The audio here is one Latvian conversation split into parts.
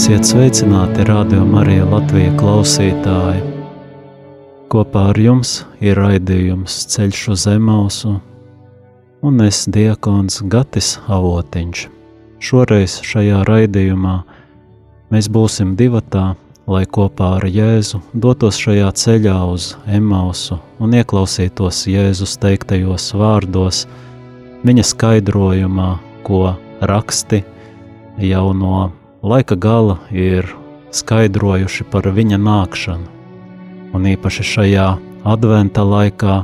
Esiet sveicināti Radio Marija Latvija klausītāji. Kopā ar jums ir raidījums Ceļš uz Emausu un es diakons Gatis Avotiņš. Šoreiz šajā raidījumā mēs būsim divatā, lai kopā ar Jēzu dotos šajā ceļā uz Emausu un ieklausītos Jēzus teiktajos vārdos, viņa skaidrojumā, ko raksti jau no laika gala ir skaidrojuši par viņa nākšanu. Un īpaši šajā adventa laikā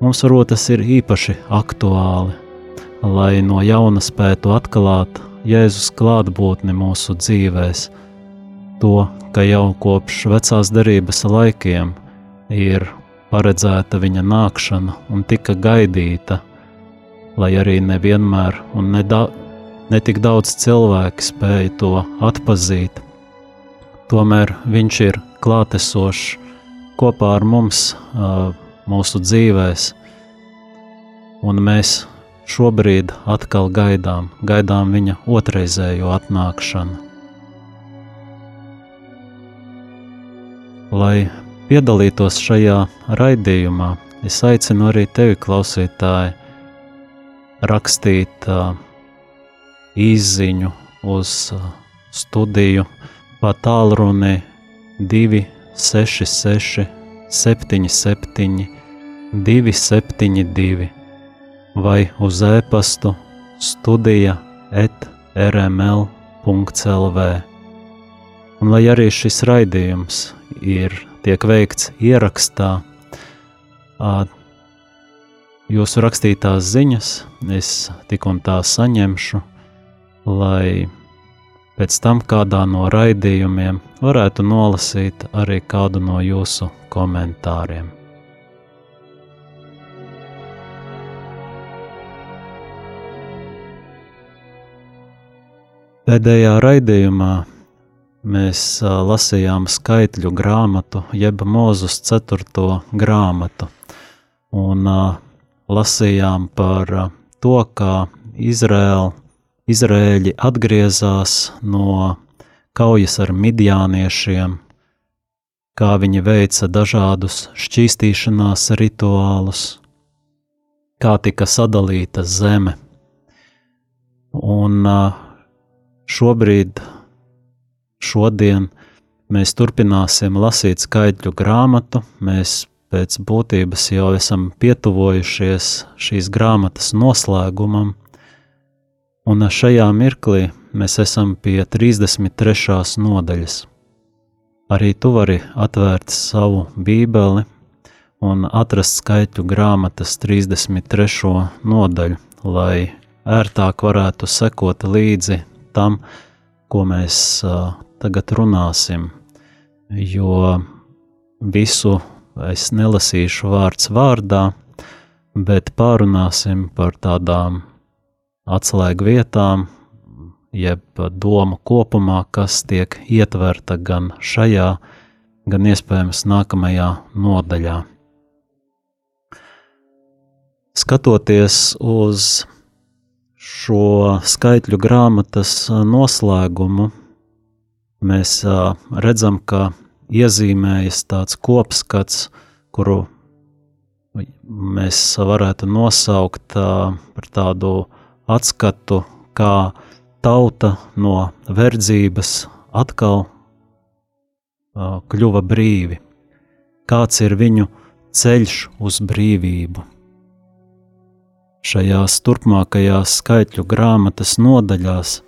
mums varbūt tas ir īpaši aktuāli, lai no jauna spētu atklāt Jēzus klātbūtni mūsu dzīvēs, to, ka jau kopš vecās derības laikiem ir paredzēta viņa nākšana un tika gaidīta, lai arī nevienmēr un nedaudz Netik daudz cilvēku spēja to atpazīt. Tomēr viņš ir klātesošs kopā ar mums, mūsu dzīvēs, un mēs šobrīd atkal gaidām, gaidām viņa otrreizējo atnākšanu. Lai piedalītos šajā raidījumā, es aicinu arī tevi, klausītāji, rakstīt uh, īziņu uz uh, studiju. Pa tālruni 266 77 272 vai uz e-pastu studija et rml.lv. Un lai arī šis raidījums ir tiek veikts ierakstā, jūsu rakstītās ziņas es tik un tā saņemšu – lai pēc tam kādā no raidījumiem varētu nolasīt arī kādu no jūsu komentāriem. Pēdējā raidījumā mēs lasījām skaitļu grāmatu, jeb mūzus ceturto grāmatu, un lasījām par to, kā Izraēla Izrēļi atgriezās no kaujas ar midjāniešiem, kā viņi veica dažādus šķīstīšanās rituālus, kā tika sadalīta zeme. Un šobrīd, šodien, mēs turpināsim lasīt skaidru grāmatu. Mēs pēc būtības jau esam pietuvojušies šīs grāmatas noslēgumam, Un šajā mirklī mēs esam pie 33. nodaļas. Arī tu vari atvērt savu bībeli un atrast skaitu grāmatas 33. nodaļu, lai ērtāk varētu sekot līdzi tam, ko mēs tagad runāsim. Jo visu es nelasīšu vārds vārdā, bet pārunāsim par tādām atslēgu vietām, jeb domu kopumā, kas tiek ietverta gan šajā, gan iespējams nākamajā nodaļā. Skatoties uz šo skaitļu grāmatas noslēgumu, mēs redzam, ka iezīmējas tāds kopskats, kuru mēs varētu nosaukt par tādu atskatu, kā tauta no verdzības atkal uh, kļuva brīvi. Kāds ir viņu ceļš uz brīvību? Šajās turpmākajās skaitļu grāmatas nodaļās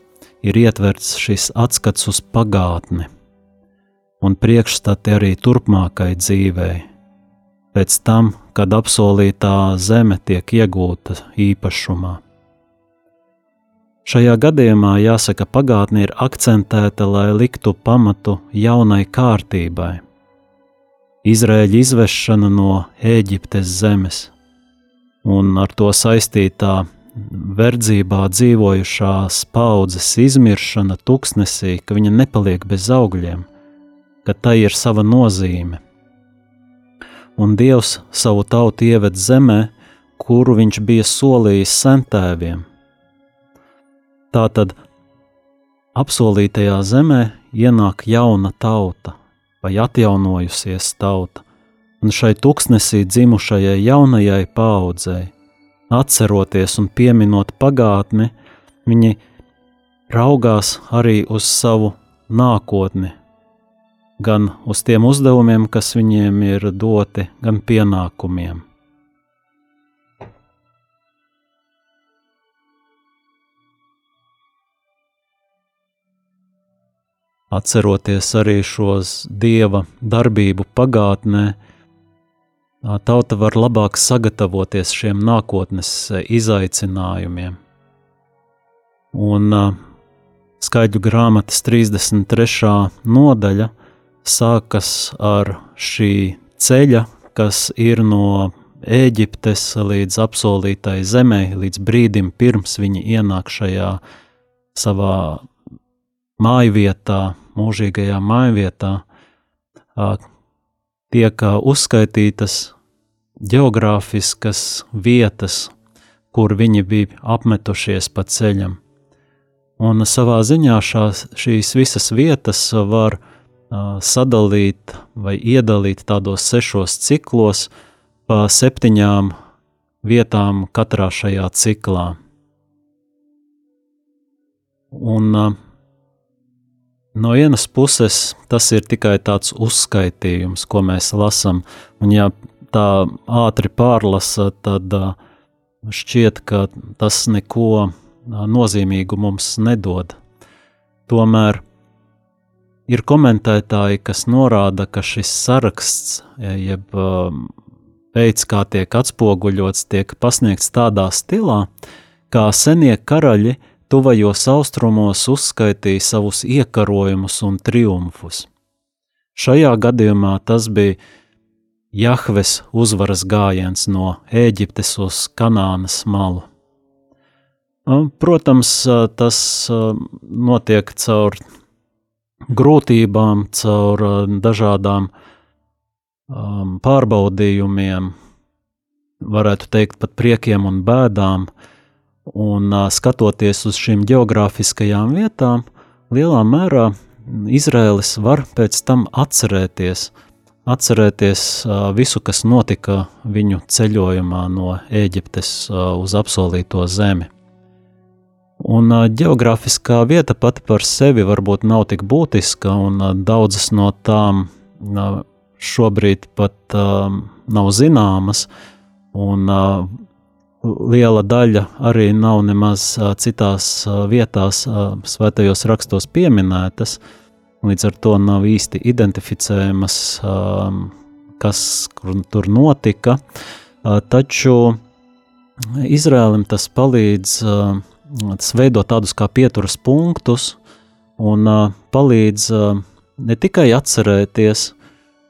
ir ietverts šis atskats uz pagātni un priekšstati arī turpmākai dzīvei, pēc tam, kad apsolītā zeme tiek iegūta īpašumā. Šajā gadījumā jāsaka, pagātne ir akcentēta, lai liktu pamatu jaunai kārtībai. Izraēļa izvešana no Ēģiptes zemes un ar to saistītā verdzībā dzīvojušās paudzes izmiršana tuksnesī, ka viņa nepaliek bez augļiem, ka tai ir sava nozīme. Un Dievs savu tautu ieved zemē, kuru viņš bija solījis sentēviem. Tātad apsolītajā zemē ienāk jauna tauta vai atjaunojusies tauta, un šai tuksnesī dzimušajai jaunajai paudzei atceroties un pieminot pagātni, viņi raugās arī uz savu nākotni, gan uz tiem uzdevumiem, kas viņiem ir doti, gan pienākumiem. Atceroties arī šos dieva darbību pagātnē, tauta var labāk sagatavoties šiem nākotnes izaicinājumiem. Un skaidru grāmatas 33. nodaļa sākas ar šī ceļa, kas ir no Ēģiptes līdz apsolītai zemē, līdz brīdim pirms viņi ienāk šajā savā mājvietā, mūžīgajā mājvietā, tiek uzskaitītas geogrāfiskas vietas, kur viņi bija apmetušies pa ceļam. Un savā ziņā šās, šīs visas vietas var uh, sadalīt vai iedalīt tādos sešos ciklos, pa septiņām vietām katrā šajā ciklā. Un uh, No vienas puses, tas ir tikai tāds uzskaitījums, ko mēs lasām. Un, ja tā ātri pārlasa, tad šķiet, ka tas neko nozīmīgu mums nedod. Tomēr ir komentētāji, kas norāda, ka šis saraksts, jeb veids, kā tiek atspoguļots, tiek pasniegts tādā stilā, kā senie karaļi tuvajos austrumos uzskaitīja savus iekarojumus un triumfus. Šajā gadījumā tas bija Jahves uzvaras gājiens no Ēģiptes uz Kanānas malu. Protams, tas notiek caur grūtībām, caur dažādām pārbaudījumiem, varētu teikt, pat priekiem un bēdām, Un skatoties uz šīm geogrāfiskajām vietām, lielā mērā Izraēlis var pēc tam atcerēties, atcerēties visu, kas notika viņu ceļojumā no Ēģiptes uz apsolīto zemi. Un geogrāfiskā vieta pati par sevi varbūt nav tik būtiska, un daudzas no tām šobrīd pat nav zināmas. Un liela daļa arī nav nemaz citās vietās, svētajos rakstos pieminētas. Līdz ar to nav īsti identificējamas, kas tur notika. Taču Izrēlim tas palīdz, tas veido tādus kā pieturas punktus un palīdz ne tikai atcerēties,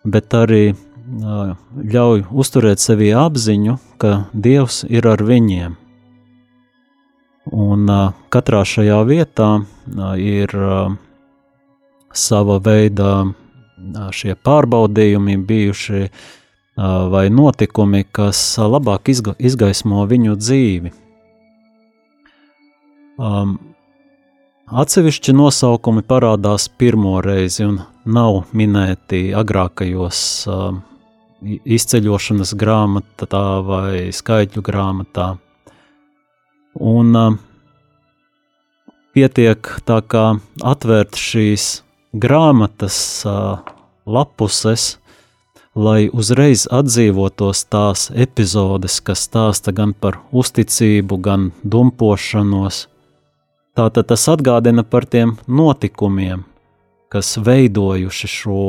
bet arī ļauj uzturēt sevī apziņu, ka Dievs ir ar viņiem. Un katrā šajā vietā ir sava veida šie pārbaudījumi bijuši vai notikumi, kas labāk izgaismo viņu dzīvi. Atsevišķi nosaukumi parādās pirmo reizi un nav minēti agrākajos izceļošanas grāmatā vai skaitļu grāmatā. Un uh, pietiek tā kā atvērt šīs grāmatas uh, lapuses, lai uzreiz atdzīvotos tās epizodes, kas stāsta gan par uzticību, gan dumpošanos. Tātad tas atgādina par tiem notikumiem, kas veidojuši šo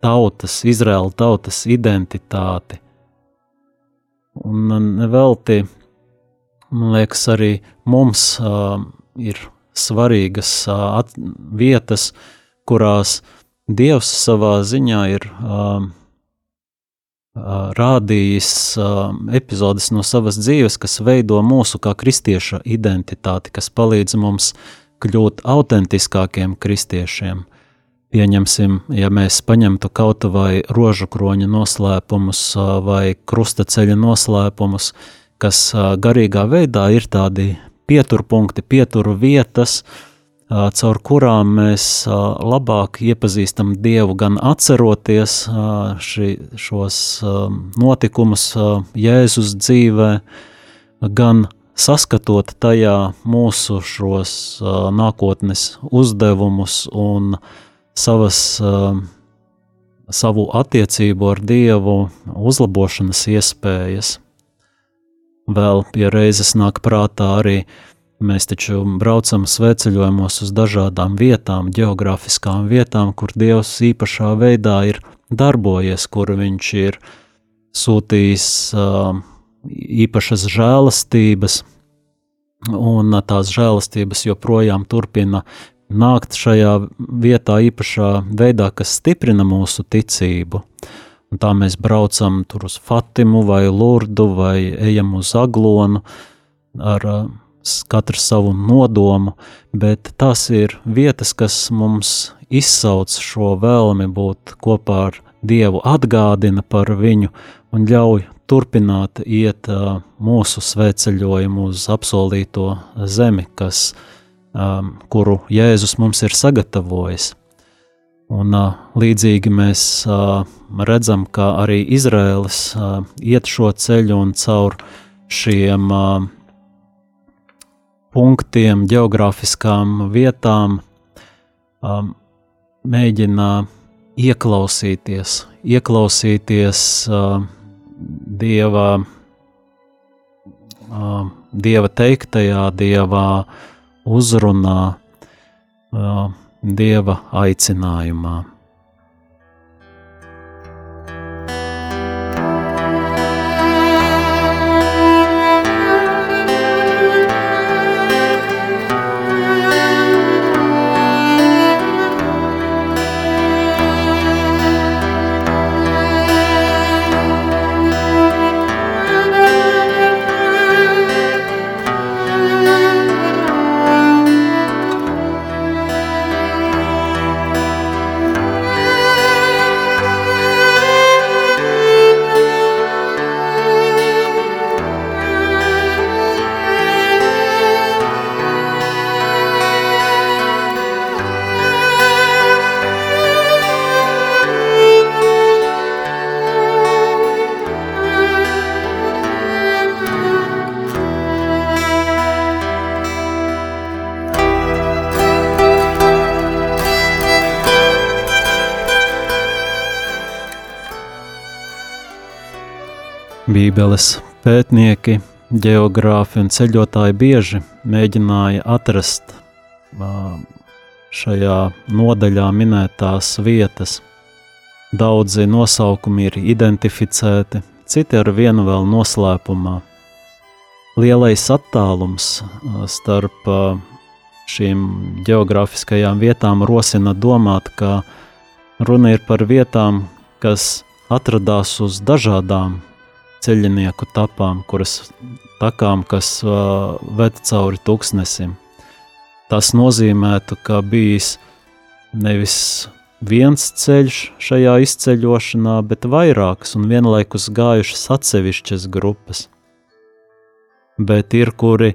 tautas, Izraēla tautas identitāti, Un nevelti, man liekas, arī mums uh, ir svarīgas uh, vietas, kurās Dievs savā ziņā ir uh, rādījis epizodes no savas dzīves, kas veido mūsu kā kristieša identitāti, kas palīdz mums kļūt autentiskākiem kristiešiem. Pieņemsim, ja mēs paņemtu kaut vai rožu kroņa noslēpumus vai krustaceļa noslēpumus, kas garīgā veidā ir tādi pieturpunkti, pieturu vietas, caur kurām mēs labāk iepazīstam Dievu, gan atceroties ši, šos notikumus Jēzus dzīvē, gan saskatot tajā mūsu šos nākotnes uzdevumus un savas, savu attiecību ar Dievu uzlabošanas iespējas. Vēl pie reizes nāk prātā arī Mēs taču braucam sveceļojumos uz dažādām vietām, geogrāfiskām vietām, kur Dievs īpašā veidā ir darbojies, kur Viņš ir sūtījis uh, īpašas žēlastības, un tās žēlastības joprojām turpina nākt šajā vietā īpašā veidā, kas stiprina mūsu ticību. Un tā mēs braucam tur uz Fatimu vai Lurdu vai ejam uz Aglonu ar uh, katrs savu nodomu, bet tas ir vietas, kas mums izsauc šo vēlmi būt kopā ar Dievu, atgādina par viņu un ļauj turpināt iet uh, mūsu svētceļojumu uz apsolīto zemi, kas, um, kuru Jēzus mums ir sagatavojis. Un, uh, līdzīgi mēs uh, redzam, ka arī Izraēlis uh, iet šo ceļu un caur šiem uh, punktiem, geogrāfiskām vietām, um, mēģina ieklausīties, ieklausīties uh, dieva, uh, dieva teiktajā, dieva uzrunā, uh, dieva aicinājumā. Bībeles pētnieki, geogrāfi un ceļotāji bieži mēģināja atrast šajā nodaļā minētās vietas. Daudzi nosaukumi ir identificēti, citi ar vienu vēl noslēpumā. Lielais attālums starp šīm geogrāfiskajām vietām rosina domāt, ka runa ir par vietām, kas atradās uz dažādām ceļinieku tapām, kuras takām, kas uh, ved cauri tūkstnesim. Tas nozīmētu, ka bijis nevis viens ceļš šajā izceļošanā, bet vairākas un vienlaikus gājušas atsevišķas grupas. Bet ir kuri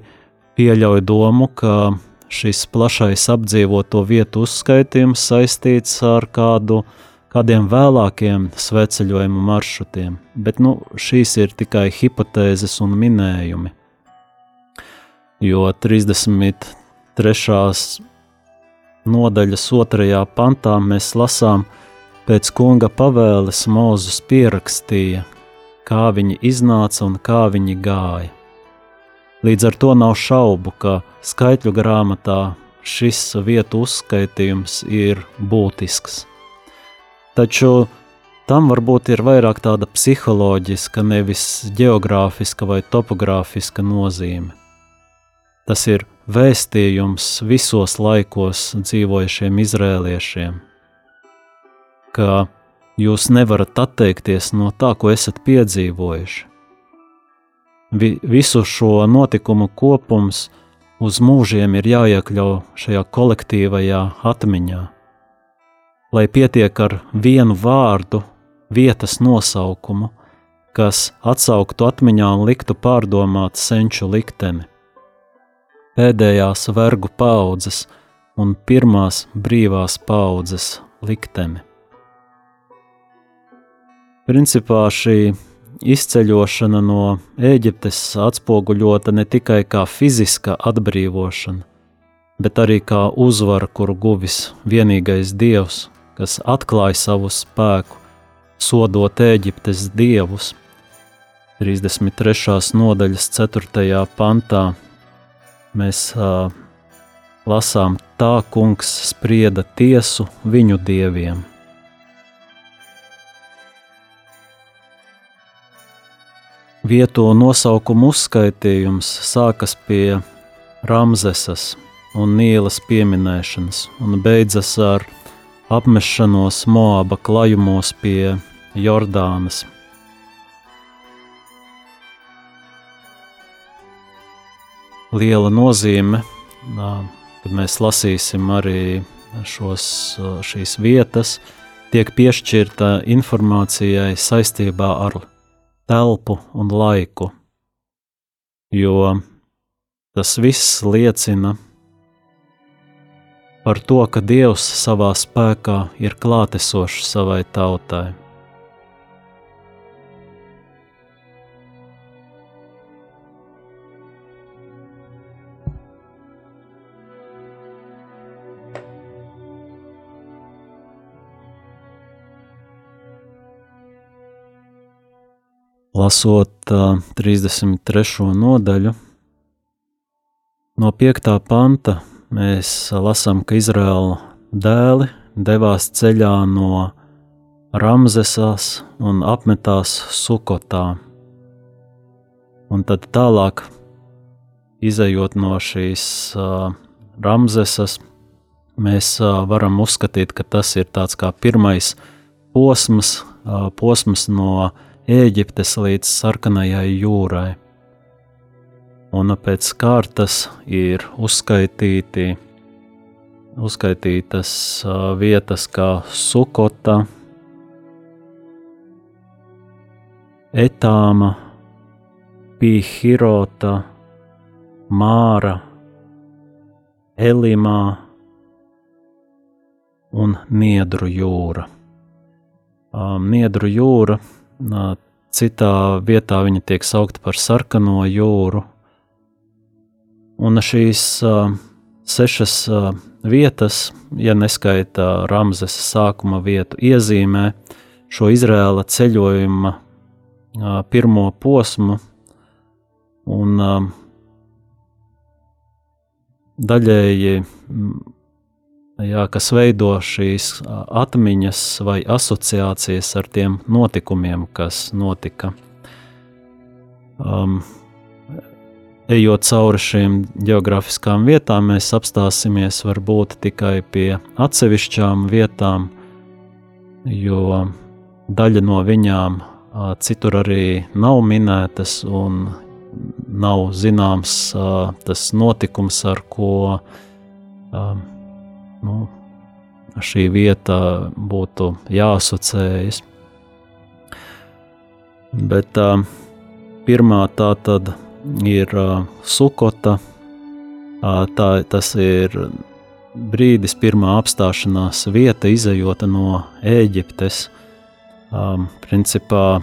pieļauj domu, ka šis plašais apdzīvoto vietu uzskaitījums saistīts ar kādu uh, kādiem vēlākiem sveceļojumu maršrutiem, bet nu, šīs ir tikai hipotēzes un minējumi. Jo 33. nodaļas otrajā pantā mēs lasām, pēc kunga pavēles Mozus pierakstīja, kā viņi iznāca un kā viņi gāja. Līdz ar to nav šaubu, ka skaitļu grāmatā šis vietu uzskaitījums ir būtisks. Taču tam varbūt ir vairāk tāda psiholoģiska, nevis geogrāfiska vai topogrāfiska nozīme. Tas ir vēstījums visos laikos dzīvojušiem izrēliešiem, ka jūs nevarat atteikties no tā, ko esat piedzīvojuši. Vi, visu šo notikumu kopums uz mūžiem ir jāiekļauj šajā kolektīvajā atmiņā. Lai pietiek ar vienu vārdu, vietas nosaukumu, kas atsauktu atmiņā un liktu pārdomāt senču likteni. Pēdējās vergu paudzes un pirmās brīvās paudzes likteni. Principā šī izceļošana no Ēģiptes atspoguļota ne tikai kā fiziska atbrīvošana, bet arī kā uzvara, kuru guvis vienīgais dievs, kas atklāja savu spēku, sodot Ēģiptes dievus. 33. nodaļas 4. pantā mēs uh, lasām, tā kungs sprieda tiesu viņu dieviem. Vieto nosaukumu uzskaitījums sākas pie Ramzesas un Nīlas pieminēšanas un beidzas ar apmešanos Moaba klajumos pie Jordānas. Liela nozīme, kad mēs lasīsim arī šos, šīs vietas, tiek piešķirta informācijai saistībā ar telpu un laiku, jo tas viss liecina par to, ka Dievs savā spēkā ir klātesošs savai tautai. lasot uh, 33. nodaļu, no 5. panta mēs lasām, ka Izraēla dēli devās ceļā no Ramzesas un apmetās Sukotā. Un tad tālāk, izējot no šīs uh, Ramzesas, mēs uh, varam uzskatīt, ka tas ir tāds kā pirmais posms, uh, posms no Ēģiptes līdz sarkanajai jūrai. Un pēc kārtas ir uzskaitīti, uzskaitītas vietas kā Sukota, Etāma, Pīhirota, Māra, Elimā un Niedru jūra. Niedru jūra Citā vietā viņa tiek saukta par sarkano jūru. Un šīs sešas vietas, ja neskaita Ramzes sākuma vietu, iezīmē šo Izrēla ceļojuma pirmo posmu. Un, daļēji jā, kas veido šīs atmiņas vai asociācijas ar tiem notikumiem, kas notika. Um, ejot cauri šīm geogrāfiskām vietām, mēs apstāsimies varbūt tikai pie atsevišķām vietām, jo daļa no viņām citur arī nav minētas un nav zināms tas notikums, ar ko nu, šī vieta būtu jāasociējas. Bet pirmā tā tad ir uh, sukota, uh, tā, tas ir brīdis, pirmā apstāšanās vieta, izējot no Ēģiptes. Um, principā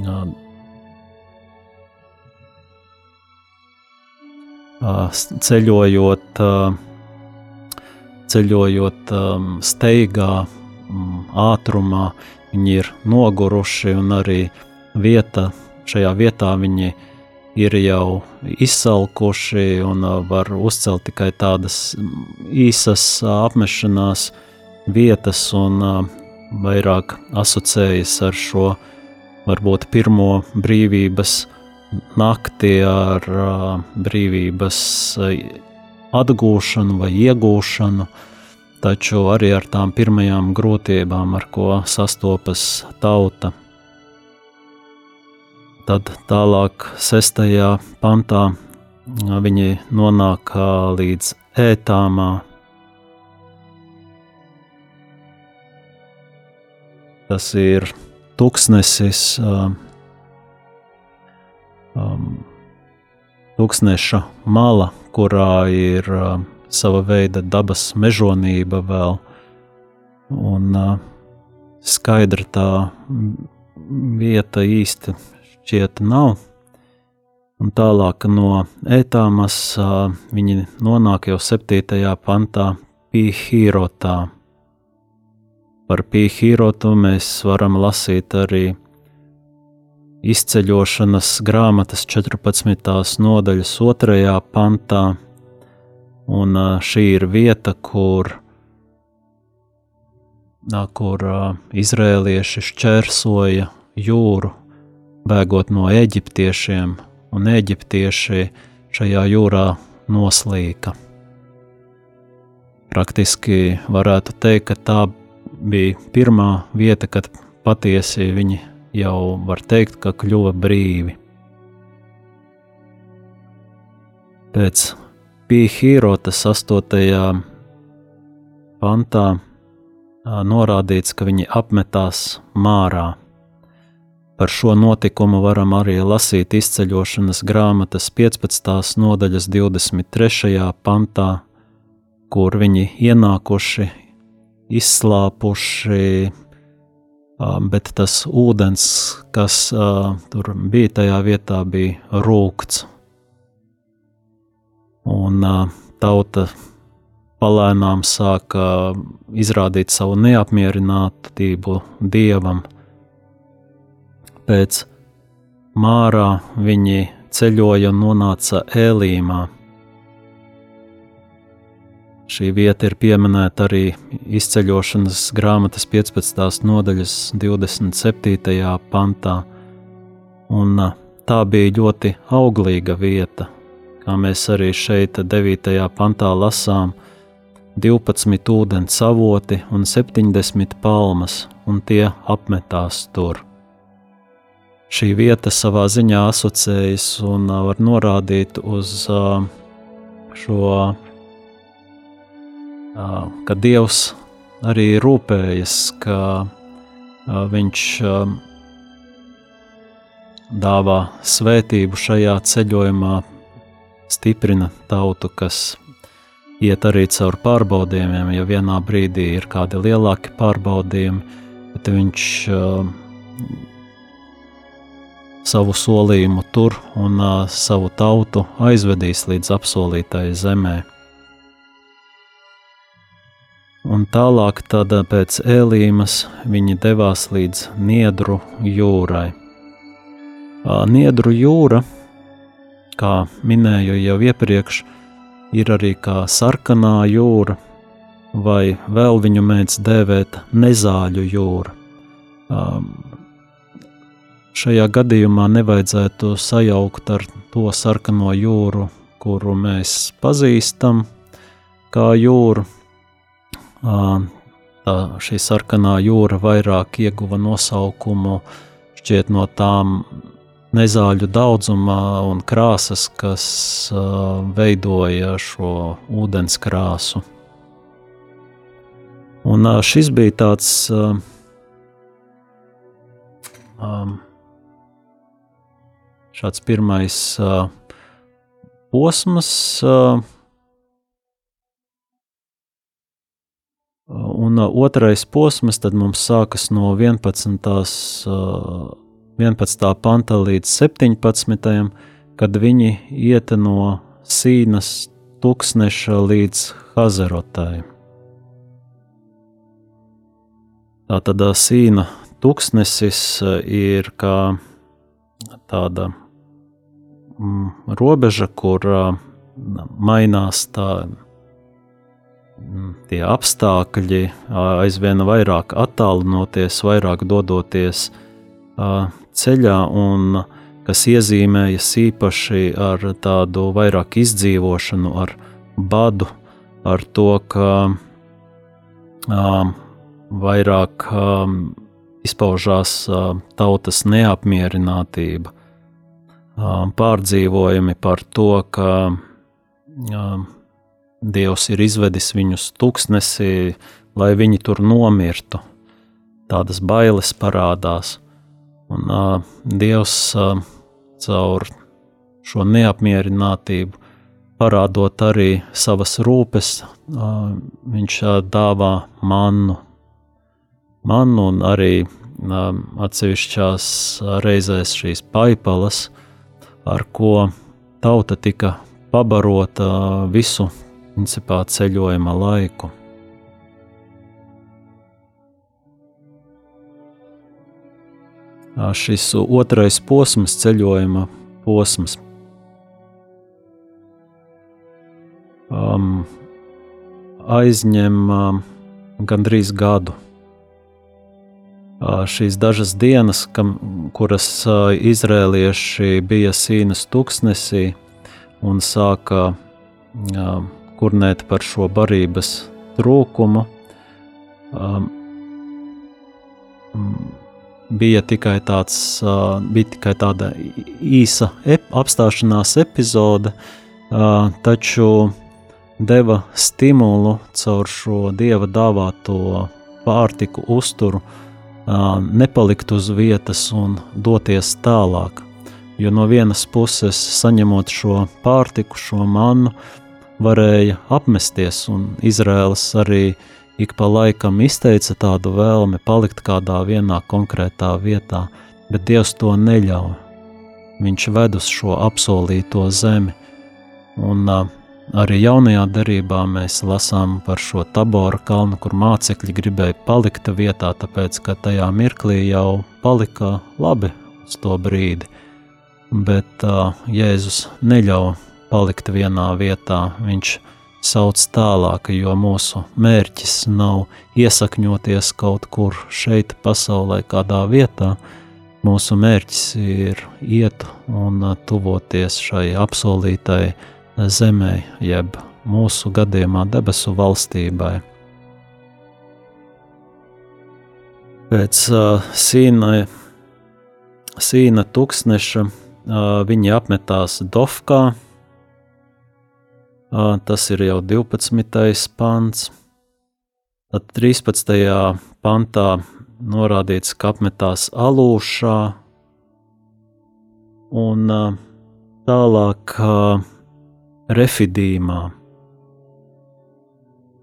uh, ceļojot ceļojot um, steigā, um, ātrumā, viņi ir noguruši un arī vieta, šajā vietā viņi ir jau izsalkuši un uh, var uzcelt tikai tādas īsas uh, apmešanās vietas un uh, vairāk asociējas ar šo varbūt pirmo brīvības nakti, ar brīvības atgūšanu vai iegūšanu, taču arī ar tām pirmajām grūtībām, ar ko sastopas tauta. Tad tālāk, sestajā pantā, viņi nonāk līdz ētāmā. Tas ir tūkstnesis, um, tūkstneša mala, kurā ir uh, sava veida dabas mežonība vēl, un uh, skaidra tā vieta īsti šķiet nav. Un tālāk no ētāmas viņi nonāk jau 7. pantā pīhīrotā. Par pīhīrotu mēs varam lasīt arī izceļošanas grāmatas 14. nodaļas 2. pantā, un šī ir vieta, kur, kur izrēlieši šķērsoja jūru, bēgot no eģiptiešiem, un eģiptieši šajā jūrā noslīka. Praktiski varētu teikt, ka tā bija pirmā vieta, kad patiesi viņi jau var teikt, ka kļuva brīvi. Pēc Pīhīrotas 8. pantā norādīts, ka viņi apmetās mārā. Par šo notikumu varam arī lasīt izceļošanas grāmatas 15. nodaļas 23. pantā, kur viņi ienākuši, izslāpuši bet tas ūdens, kas tur bija tajā vietā, bija rūkts. Un tauta palēnām sāka izrādīt savu neapmierinātību dievam. Pēc mārā viņi ceļoja un nonāca Ēlīmā. Šī vieta ir pieminēta arī izceļošanas grāmatas 15. nodaļas 27. pantā, un tā bija ļoti auglīga vieta, kā mēs arī šeit 9. pantā lasām, 12 ūdens avoti un 70 palmas, un tie apmetās tur. Šī vieta savā ziņā asociējas un var norādīt uz šo ka Dievs arī rūpējas, ka Viņš dāvā svētību šajā ceļojumā, stiprina tautu, kas iet arī caur pārbaudījumiem. Ja vienā brīdī ir kādi lielāki pārbaudījumi, tad viņš savu solījumu tur un savu tautu aizvedīs līdz apsolītajai zemē. Un tālāk tad pēc ēlīmas viņi devās līdz Niedru jūrai. Niedru jūra, kā minēju jau iepriekš, ir arī kā sarkanā jūra, vai vēl viņu mēdz dēvēt nezāļu jūra. Šajā gadījumā nevajadzētu sajaukt ar to sarkano jūru, kuru mēs pazīstam kā jūru, tā, šī sarkanā jūra vairāk ieguva nosaukumu šķiet no tām nezāļu daudzuma un krāsas, kas veidoja šo ūdens krāsu. Un šis bija tāds um, šāds pirmais uh, posms, uh, Un uh, otrais posms mums sākas no 11. 11. Uh, panta līdz 17. kad viņi iet no Sīnas tūkstneša līdz Hazerotai. Tā tad uh, Sīna tūkstnesis ir kā tāda mm, robeža, kur mainās tā tie apstākļi aizvien vairāk attālinoties, vairāk dodoties ceļā, un kas iezīmējas īpaši ar tādu vairāk izdzīvošanu, ar badu, ar to, ka vairāk izpaužās tautas neapmierinātība, pārdzīvojumi par to, ka Dievs ir izvedis viņus tuksnesī, lai viņi tur nomirtu. Tādas bailes parādās, un uh, Dievs uh, caur šo neapmierinātību, parādot arī savas rūpes, uh, viņš uh, dāvā mannu, mannu un arī uh, atsevišķās reizēs šīs paipalas, ar ko tauta tika pabarota visu principā ceļojuma laiku. Šis otrais posms, ceļojuma posms, um, aizņem um, gandrīz gadu. Šīs dažas dienas, kam, kuras izrēlieši bija Sīnas tuksnesī un sāka kurnēt par šo barības trūkumu. Um, bija tikai, tāds, bija tikai tāda īsa ep, apstāšanās epizode, taču deva stimulu caur šo dieva dāvāto pārtiku, uzturu, uh, nepalikt uz vietas un doties tālāk. Jo no vienas puses, saņemot šo pārtiku, šo mannu, varēja apmesties, un Izraels arī ik pa laikam izteica tādu vēlmi palikt kādā vienā konkrētā vietā, bet Dievs to neļauj. Viņš ved uz šo apsolīto zemi, un uh, arī jaunajā derībā mēs lasām par šo tabora kalnu, kur mācekļi gribēja palikt vietā, tāpēc, ka tajā mirklī jau palika labi uz to brīdi, bet uh, Jēzus neļauj palikt vienā vietā. Viņš sauc tālāk, jo mūsu mērķis nav iesakņoties kaut kur šeit, pasaulē, kādā vietā. Mūsu mērķis ir iet un tuvoties šai apsolītai zemē, jeb mūsu gadījumā debesu valstībai. Pēc uh, sīna, sīna tūkstneša uh, viņi apmetās Dofkā, Tas ir jau 12. pants. Tad 13. pantā norādīts, ka apmetās alūšā, un tālāk refidīmā.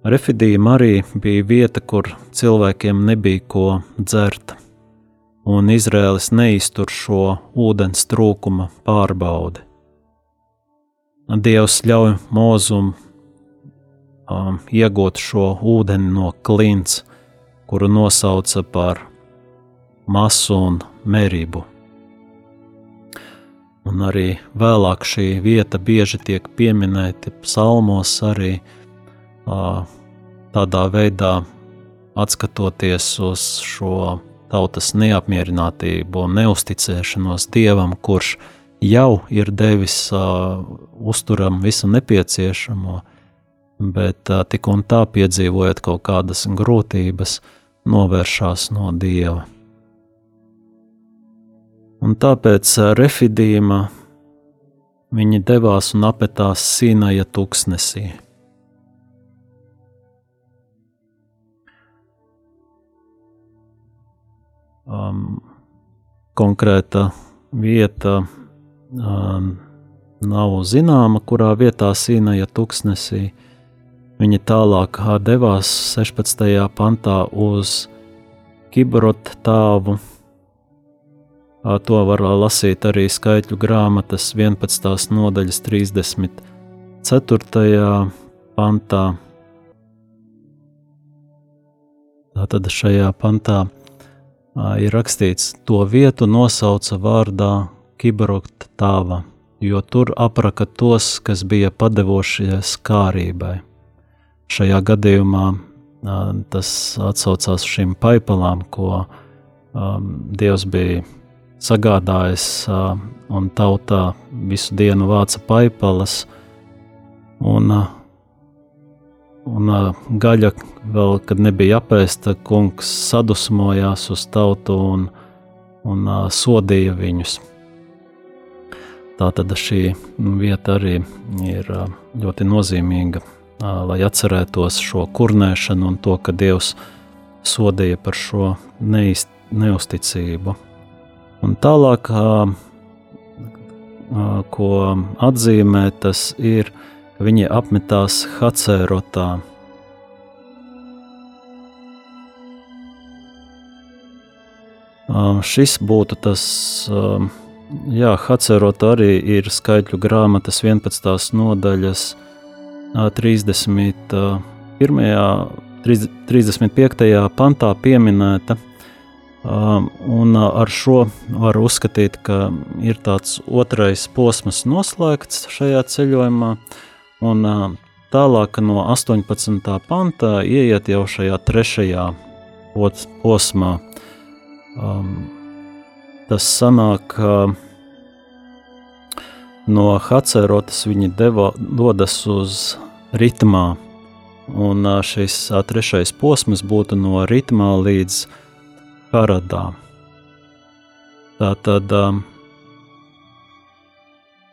Refidīma arī bija vieta, kur cilvēkiem nebija ko dzert, un Izraēlis neiztur šo ūdens trūkuma pārbaudi. Dievs ļauj mūzum um, iegūt šo ūdeni no klints, kuru nosauca par masu un merību. Un arī vēlāk šī vieta bieži tiek pieminēta psalmos, arī uh, tādā veidā atskatoties uz šo tautas neapmierinātību un neusticēšanos Dievam, kurš jau ir devis uh, uzturam visu nepieciešamo, bet uh, tik un tā piedzīvojot kaut kādas grūtības, novēršās no dieva. Un tāpēc refidīma viņi devās un apetās Sīnaja tuksnesī. Um, konkrēta vieta um, nav zināma, kurā vietā Sīnaja tuksnesī. Viņa tālāk devās 16. pantā uz Kibrot tāvu. To var lasīt arī skaitļu grāmatas 11. nodaļas 34. pantā. Tātad šajā pantā ir rakstīts, to vietu nosauca vārdā Kibrot tāva, jo tur apraka tos, kas bija padevošies kārībai. šajā gadījumā tas atsaucās šīm paipalām, ko um, Dievs bija sagādājis, un tautā visu dienu vāca paipalas, un, un gaļa vēl, kad nebija apēsta, kungs sadusmojās uz tautu un, un sodīja viņus. Tā tad šī vieta arī ir ļoti nozīmīga lai atcerētos šo kurnēšanu un to, ka Dievs sodīja par šo neist, neusticību. Un tālāk, ko atzīmē, tas ir, ka viņi apmetās Hacerotā. Šis būtu tas, jā, Hacerot arī ir skaitļu grāmatas 11. nodaļas 31. 35. pantā pieminēta. Un ar šo var uzskatīt, ka ir tāds otrais posms noslēgts šajā ceļojumā, un tālāk no 18. pantā ieiet jau šajā trešajā posmā. Tas sanāk, ka no Hacerotas viņi deva, dodas uz ritmā, un šis trešais posms būtu no ritmā līdz Haradā. Tā tad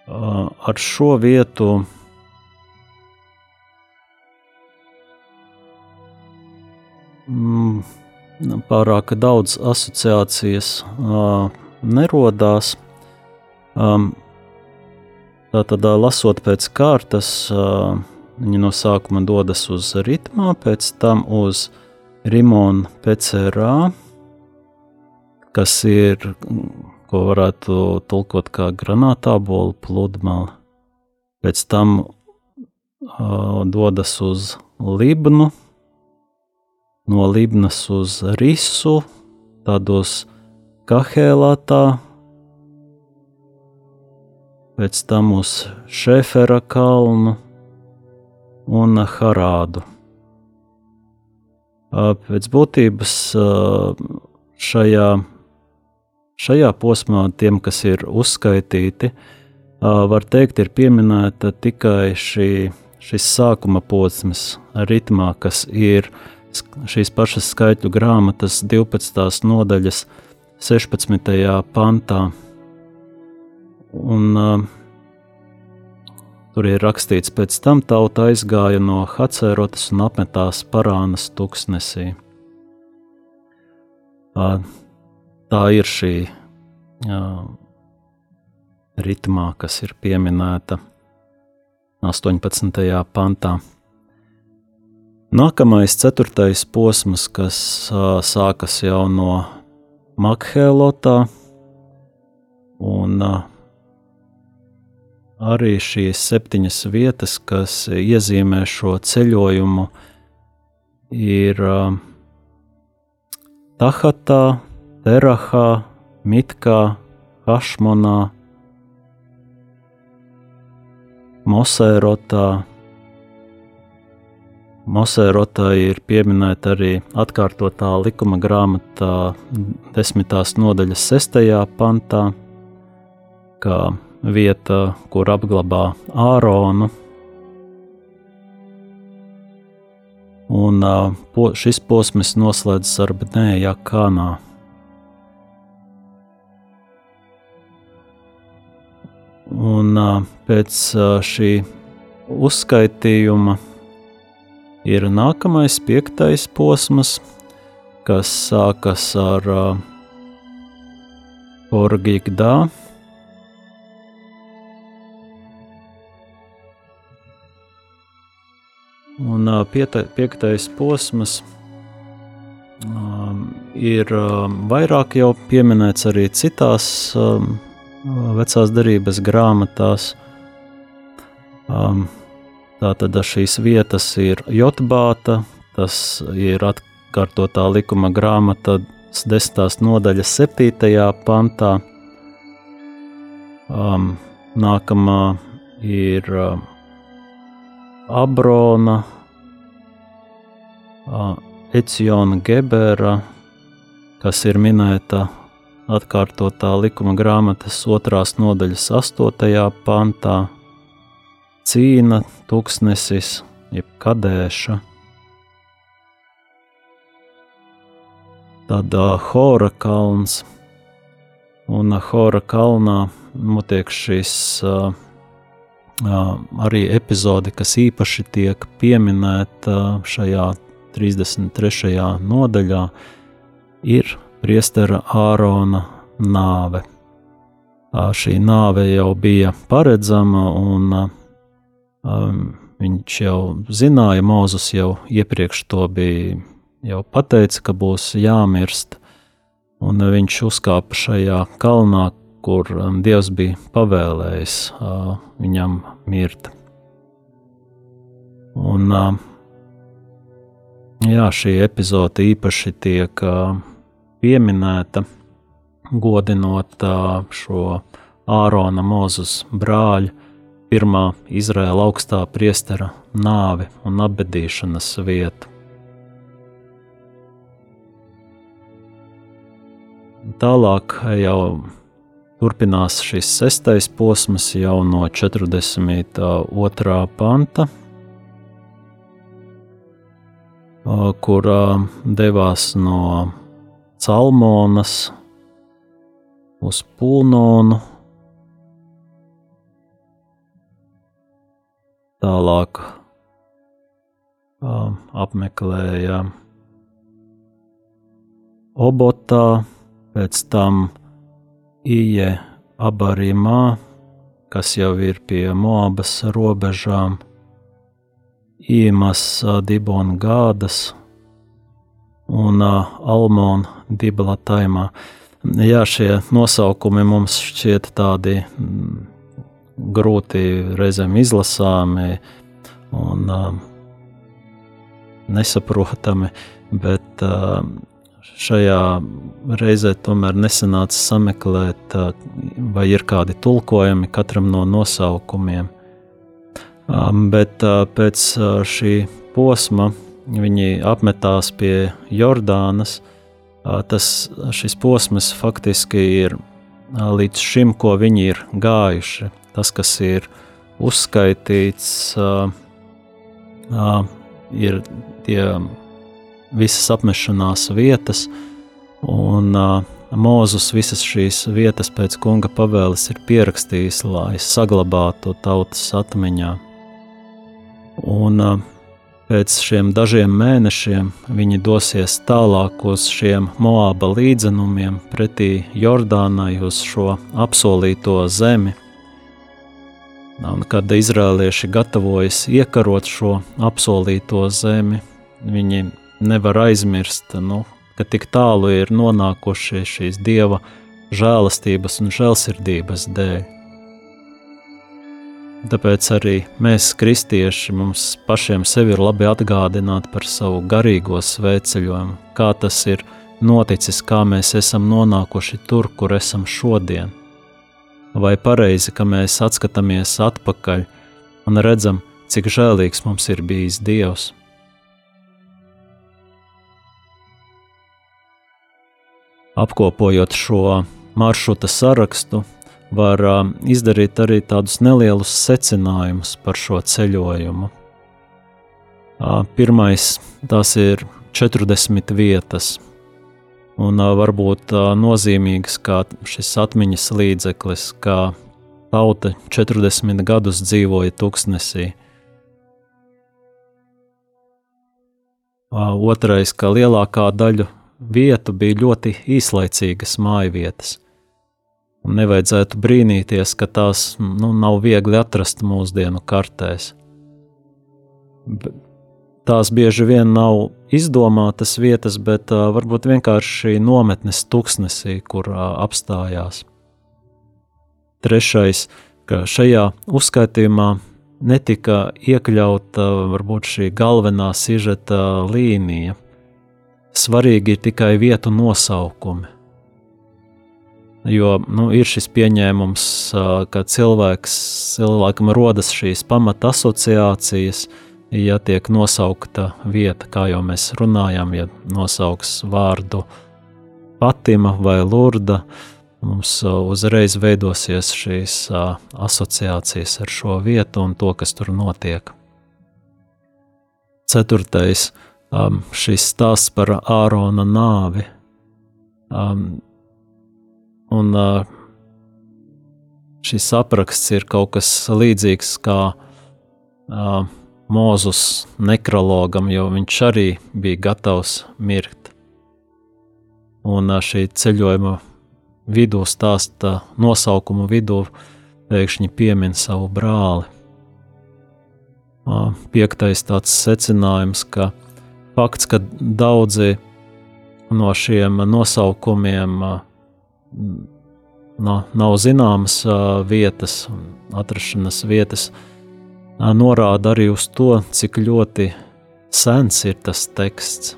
ar šo vietu mm, pārāk daudz asociācijas nerodās. Um, Tātad, lasot pēc kārtas, viņi no sākuma dodas uz ritmā, pēc tam uz Rimona PCRā, kas ir, ko varētu tulkot kā granātābola pludmale. Pēc tam uh, dodas uz Libnu, no Libnas uz Risu, tādos kahēlātā, pēc tam uz Šefera kalnu un Harādu. Pēc būtības šajā, šajā posmā tiem, kas ir uzskaitīti, var teikt, ir pieminēta tikai šī, šis sākuma posms, ritmā, kas ir šīs pašas skaitļu grāmatas 12. nodaļas 16. pantā. Un, tur ir rakstīts, pēc tam tauta aizgāja no Hacerotas un apmetās Parānas tuksnesī. Tā ir šī uh, ritmā, kas ir pieminēta 18. pantā. Nākamais, ceturtais posms, kas uh, sākas jau no Makhēlotā un uh, arī šīs septiņas vietas, kas iezīmē šo ceļojumu, ir uh, Tahatā, Terahā, Mitkā, Hašmonā, Mosērotā. Mosērotā ir pieminēta arī atkārtotā likuma grāmatā, desmitās nodaļas sestajā pantā, kā vieta, kur apglabā Āronu. Un šis posms noslēdzas ar Bnēja kanā. Un pēc šī uzskaitījuma ir nākamais piektais posms, kas sākas ar Orgigdā. Un pieta, piektais posms um, ir um, vairāk jau pieminēts arī citās um, vecās derības grāmatās. Um, Tātad šīs vietas ir Jotbāta, tas ir atkārtotā likuma grāmata, desmitās nodaļas septītajā pantā. Um, nākamā ir um, Abrona, Eciona Gebera, kas ir minēta atkārtotā likuma grāmatas otrās nodaļas astotajā pantā, cīna, tūkstnesis, jeb kadēša. Tad uh, Hora kalns, un uh, Hora kalnā notiek šis uh, uh, arī epizode, kas īpaši tiek pieminēta šajā 33. nodaļā, ir priestera Ārona nāve. Šī nāve jau bija paredzama, un um, viņš jau zināja, Mozus jau iepriekš to bija jau pateica, ka būs jāmirst, un viņš uzkāpa šajā kalnā, kur um, Dievs bija pavēlējis uh, viņam mirt. Un, uh, jā, šī epizode īpaši tiek uh, pieminēta, godinot šo Ārona Mozus brāļu, pirmā Izraēla augstā priestera nāvi un apbedīšanas vietu. Tālāk jau turpinās šis sestais posms jau no 42. panta, kur devās no Salmonas uz Pulnonu. Tālāk apmeklēja Obotā, pēc tam Ije Abarimā, kas jau ir pie Moabas robežām, Īmas Dibona Un Almona Diblataimā. Jā, šie nosaukumi mums šķiet tādi mm, grūti reizēm izlasāmi un uh, nesaprotami, bet uh, šajā reizē tomēr nesanāca sameklēt, vai ir kādi tulkojumi katram no nosaukumiem. Bet pēc šī posma viņi apmetās pie Jordānas. Tas, šis posms faktiski ir līdz šim, ko viņi ir gājuši. Tas, kas ir uzskaitīts, ir tie visas apmešanās vietas, un Mūzus visas šīs vietas pēc kunga pavēles ir pierakstījis, lai saglabātu tautas atmiņā. Un uh, pēc šiem dažiem mēnešiem viņi dosies tālāk uz šiem Moāba līdzenumiem pretī Jordānai uz šo apsolīto zemi. Un kad izrēlieši gatavojas iekarot šo apsolīto zemi, viņi nevar aizmirst, nu, ka tik tālu ir nonākuši šīs dieva žēlastības un žēlsirdības dēļ. Tāpēc arī mēs, kristieši, mums pašiem sevi ir labi atgādināt par savu garīgo svētceļojumu, kā tas ir noticis, kā mēs esam nonākuši tur, kur esam šodien. Vai pareizi, ka mēs atskatāmies atpakaļ un redzam, cik žēlīgs mums ir bijis Dievs. apkopojot šo maršruta sarakstu, var izdarīt arī tādus nelielus secinājumus par šo ceļojumu. Pirmais tas ir 40 vietas, un varbūt nozīmīgs kā šis atmiņas līdzeklis, kā tauta 40 gadus dzīvoja tuksnesī. Otrais, ka lielākā daļa vietu bija ļoti īslaicīgas mājvietas. Un nevajadzētu brīnīties, ka tās nu, nav viegli atrast mūsdienu kartēs. Tās bieži vien nav izdomātas vietas, bet uh, varbūt vienkārši nometnes tuksnesī, kur uh, apstājās. Trešais, ka šajā uzskaitījumā netika iekļauta varbūt šī galvenā sižeta līnija – svarīgi ir tikai vietu nosaukumi. Jo nu, ir šis pieņēmums, ka cilvēks, cilvēkam rodas šīs pamata asociācijas, ja tiek nosaukta vieta, kā jau mēs runājām, ja nosauks vārdu Fatima vai Lurda, mums uzreiz veidosies šīs asociācijas ar šo vietu un to, kas tur notiek. Ceturtais šis stāsts par Ārona nāvi. Um, un uh, šis apraksts ir kaut kas līdzīgs kā uh, Mūzus nekrologam, jo viņš arī bija gatavs mirt. Un uh, šī ceļojuma vidū stāsta nosaukumu vidū pēkšņi piemin savu brāli. Piektais tāds secinājums, ka fakts, ka daudzi no šiem nosaukumiem nav, nav zināmas vietas, atrašanās vietas, norāda arī uz to, cik ļoti sens ir tas teksts.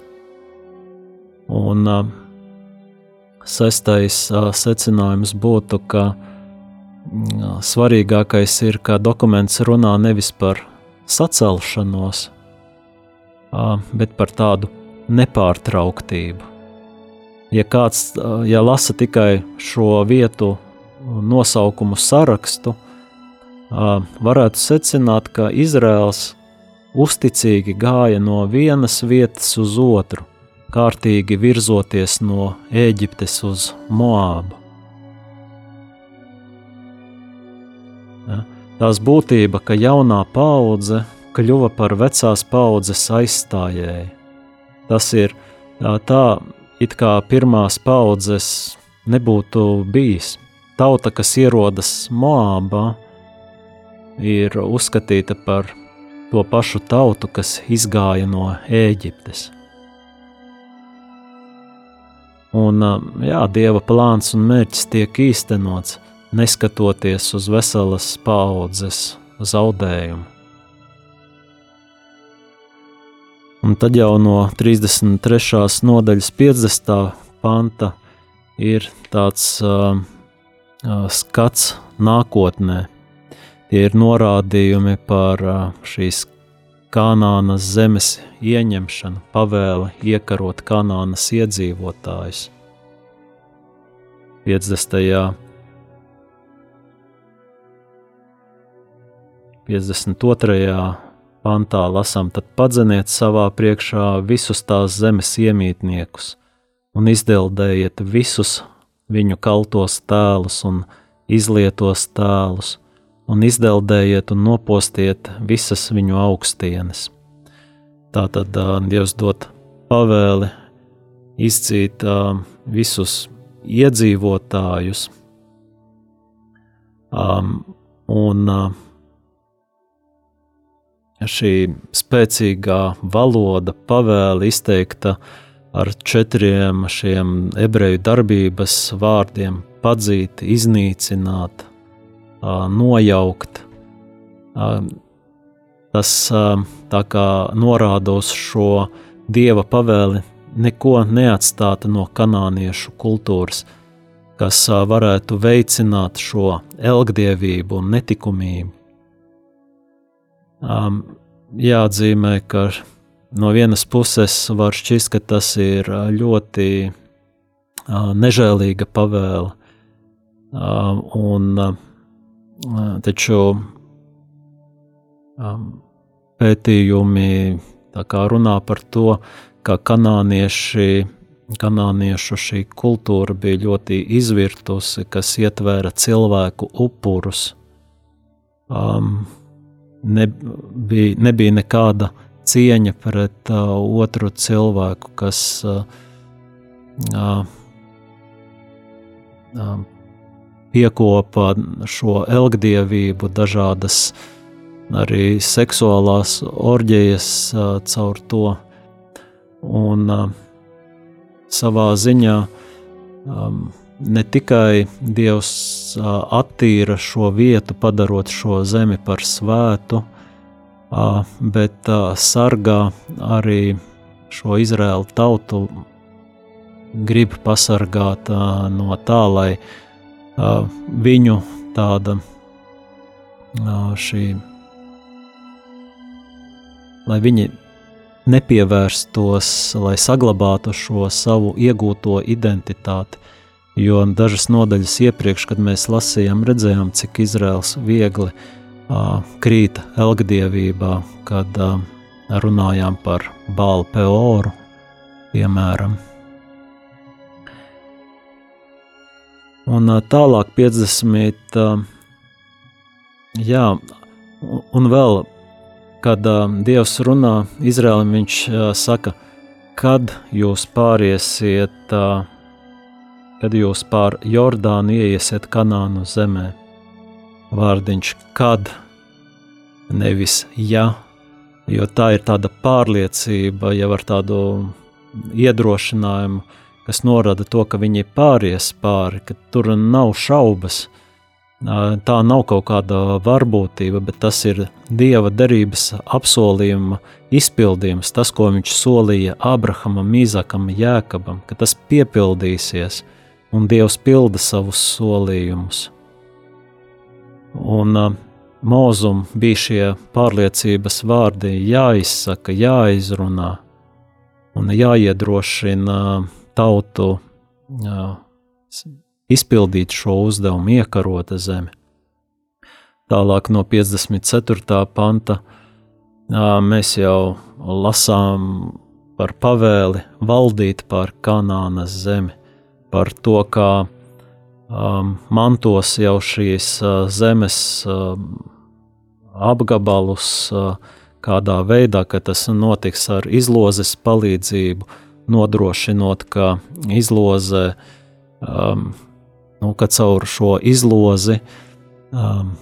Un sestais secinājums būtu, ka svarīgākais ir, ka dokuments runā nevis par sacelšanos, bet par tādu nepārtrauktību. Ja kāds ja lasa tikai šo vietu nosaukumu sarakstu, varētu secināt, ka Izraels uzticīgi gāja no vienas vietas uz otru, kārtīgi virzoties no Ēģiptes uz Moābu. Tās būtība, ka jaunā paudze kļuva par vecās paudzes aizstājēju. Tas ir tā, it kā pirmās paudzes nebūtu bijis. Tauta, kas ierodas Moābā, ir uzskatīta par to pašu tautu, kas izgāja no Ēģiptes. Un, jā, Dieva plāns un mērķis tiek īstenots – neskatoties uz veselas paudzes zaudējumu. Un tad jau no 33. nodaļas 50. panta ir tāds uh, uh, skats nākotnē. Tie ir norādījumi par uh, šīs Kanānas zemes ieņemšanu, pavēle iekarot Kanānas iedzīvotājus. 50. 52. Pantā lasām, tad padzeniet savā priekšā visus tās zemes iemītniekus un izdeldējiet visus viņu kaltos tēlus un izlietos tēlus, un izdeldējiet un nopostiet visas viņu augstienes. Tā tad Dievs dod pavēli izcīt visus iedzīvotājus, um, un uh, šī spēcīgā valoda, pavēle izteikta ar četriem šiem ebreju darbības vārdiem - padzīt, iznīcināt, nojaukt. Tas tā kā norāda uz šo dieva pavēli neko neatstāt no kanāniešu kultūras, kas varētu veicināt šo elgdievību un netikumību. Um, jāatzīmē, ka no vienas puses var šķist, ka tas ir ļoti uh, nežēlīga pavēle, uh, un uh, taču um, pētījumi runā par to, ka kanānieši, kanāniešu šī kultūra bija ļoti izvirtusi, kas ietvēra cilvēku upurus. Um, nebija, nebija nekāda cieņa pret uh, otru cilvēku, kas uh, uh, piekopa šo elgdievību, dažādas arī seksuālās orģijas uh, caur to. Un uh, savā ziņā um, ne tikai Dievs attīra šo vietu, padarot šo zemi par svētu, bet sargā arī šo Izraēlu tautu, grib pasargāt no tā, lai viņu tāda šī lai viņi nepievērstos, lai saglabātu šo savu iegūto identitāti. Jo dažas nodaļas iepriekš, kad mēs lasījām, redzējām, cik Izraels viegli uh, krīt elgdievībā, kad uh, runājām par Bālu Peoru, piemēram. Un uh, tālāk 50. Uh, jā, un vēl kad uh, Dievs runā Izrēlam, viņš uh, saka, kad jūs pāriesiet, uh, kad jūs pār Jordānu ieiesiet Kanānu zemē. Vārdiņš kad, nevis ja, jo tā ir tāda pārliecība, jau ar tādu iedrošinājumu, kas norada to, ka viņi pāries pāri, ka tur nav šaubas, Tā nav kaut kāda varbūtība, bet tas ir Dieva derības apsolījuma izpildījums, tas, ko viņš solīja Abrahamam, Īzakam, Jēkabam, ka tas piepildīsies, un Dievs pilda savus solījumus. Un uh, mūzum bija šie pārliecības vārdi jāizsaka, jāizrunā un jāiedrošina tautu uh, izpildīt šo uzdevumu, iekarota zemi. Tālāk no 54. panta mēs jau lasām par pavēli valdīt pār Kanānas zemi, par to, kā um, mantos jau šīs uh, zemes uh, apgabalus, uh, kādā veidā, ka tas notiks ar izlozes palīdzību, nodrošinot, ka izloze um, nu, ka caur šo izlozi um,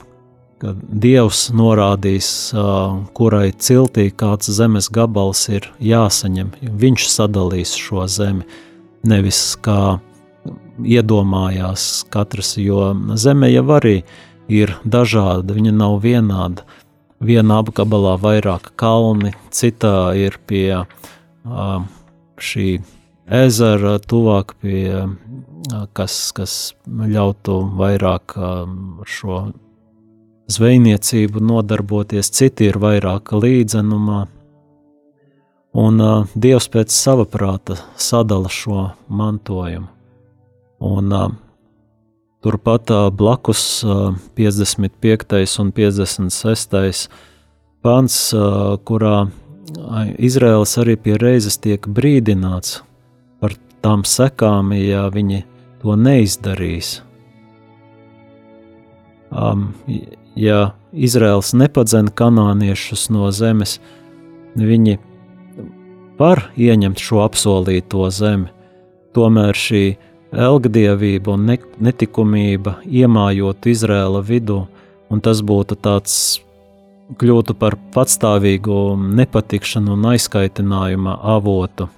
Dievs norādīs, uh, kurai ciltī kāds zemes gabals ir jāsaņem. Viņš sadalīs šo zemi, nevis kā iedomājās katrs, jo zeme jau arī ir dažāda, viņa nav vienāda. Vienā apgabalā vairāk kalni, citā ir pie uh, šī ezera, tuvāk pie kas, kas ļautu vairāk ar šo zvejniecību nodarboties, citi ir vairāk līdzenumā. Un uh, Dievs pēc sava prāta sadala šo mantojumu. Un, uh, turpat uh, blakus uh, 55. un 56. pants, uh, kurā Izraels arī pie reizes tiek brīdināts par tām sekām, ja viņi to neizdarīs. Um, ja Izraels nepadzen kanāniešus no zemes, viņi var ieņemt šo apsolīto zemi. Tomēr šī elgdievība un netikumība iemājot Izraēla vidū, un tas būtu tāds kļūtu par patstāvīgu nepatikšanu un aizkaitinājuma avotu.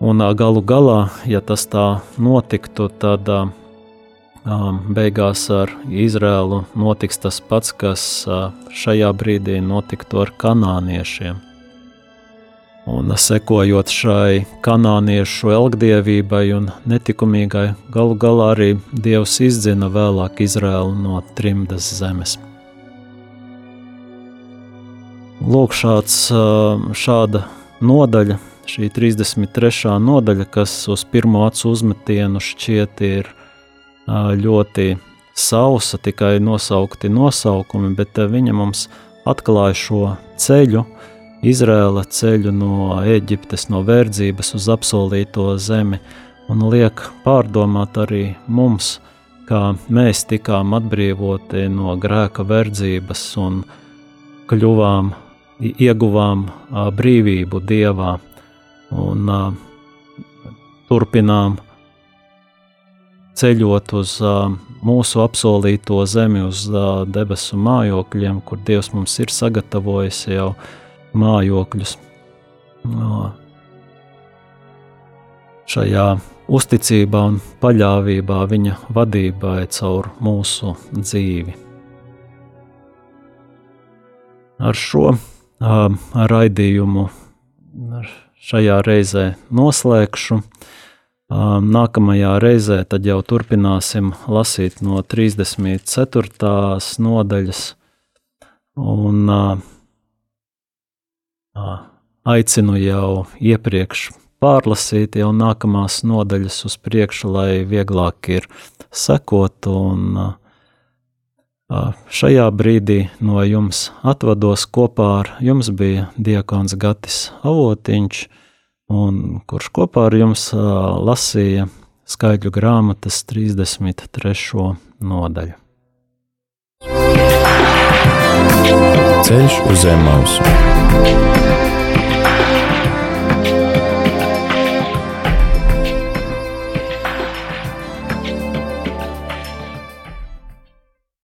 Un galu galā, ja tas tā notiktu, tad beigās ar Izrēlu notiks tas pats, kas šajā brīdī notiktu ar kanāniešiem. Un sekojot šai kanāniešu elgdievībai un netikumīgai, galu galā arī Dievs izdzina vēlāk Izrēlu no trimdas zemes. Lūk, šāds, šāda nodaļa šī 33. nodaļa, kas uz pirmo acu uzmetienu šķiet ir ļoti sausa, tikai nosaukti nosaukumi, bet viņa mums atklāja šo ceļu, Izrēla ceļu no Eģiptes, no verdzības uz apsolīto zemi, un liek pārdomāt arī mums, kā mēs tikām atbrīvoti no grēka verdzības un kļuvām, ieguvām brīvību Dievā un turpinām ceļot uz mūsu apsolīto zemi, uz debesu mājokļiem, kur Dievs mums ir sagatavojis jau mājokļus. No šajā uzticībā un paļāvībā viņa vadībai caur mūsu dzīvi. Ar šo raidījumu, šajā reizē noslēgšu. Nākamajā reizē tad jau turpināsim lasīt no 34. nodaļas Un uh, aicinu jau iepriekš pārlasīt jau nākamās nodaļas uz priekšu, lai vieglāk ir sekot. Un, šajā brīdī no jums atvados kopā ar jums bija diakons Gatis Avotiņš, un kurš kopā ar jums lasīja skaidru grāmatas 33. nodaļu. Ceļš uz zemes mausu.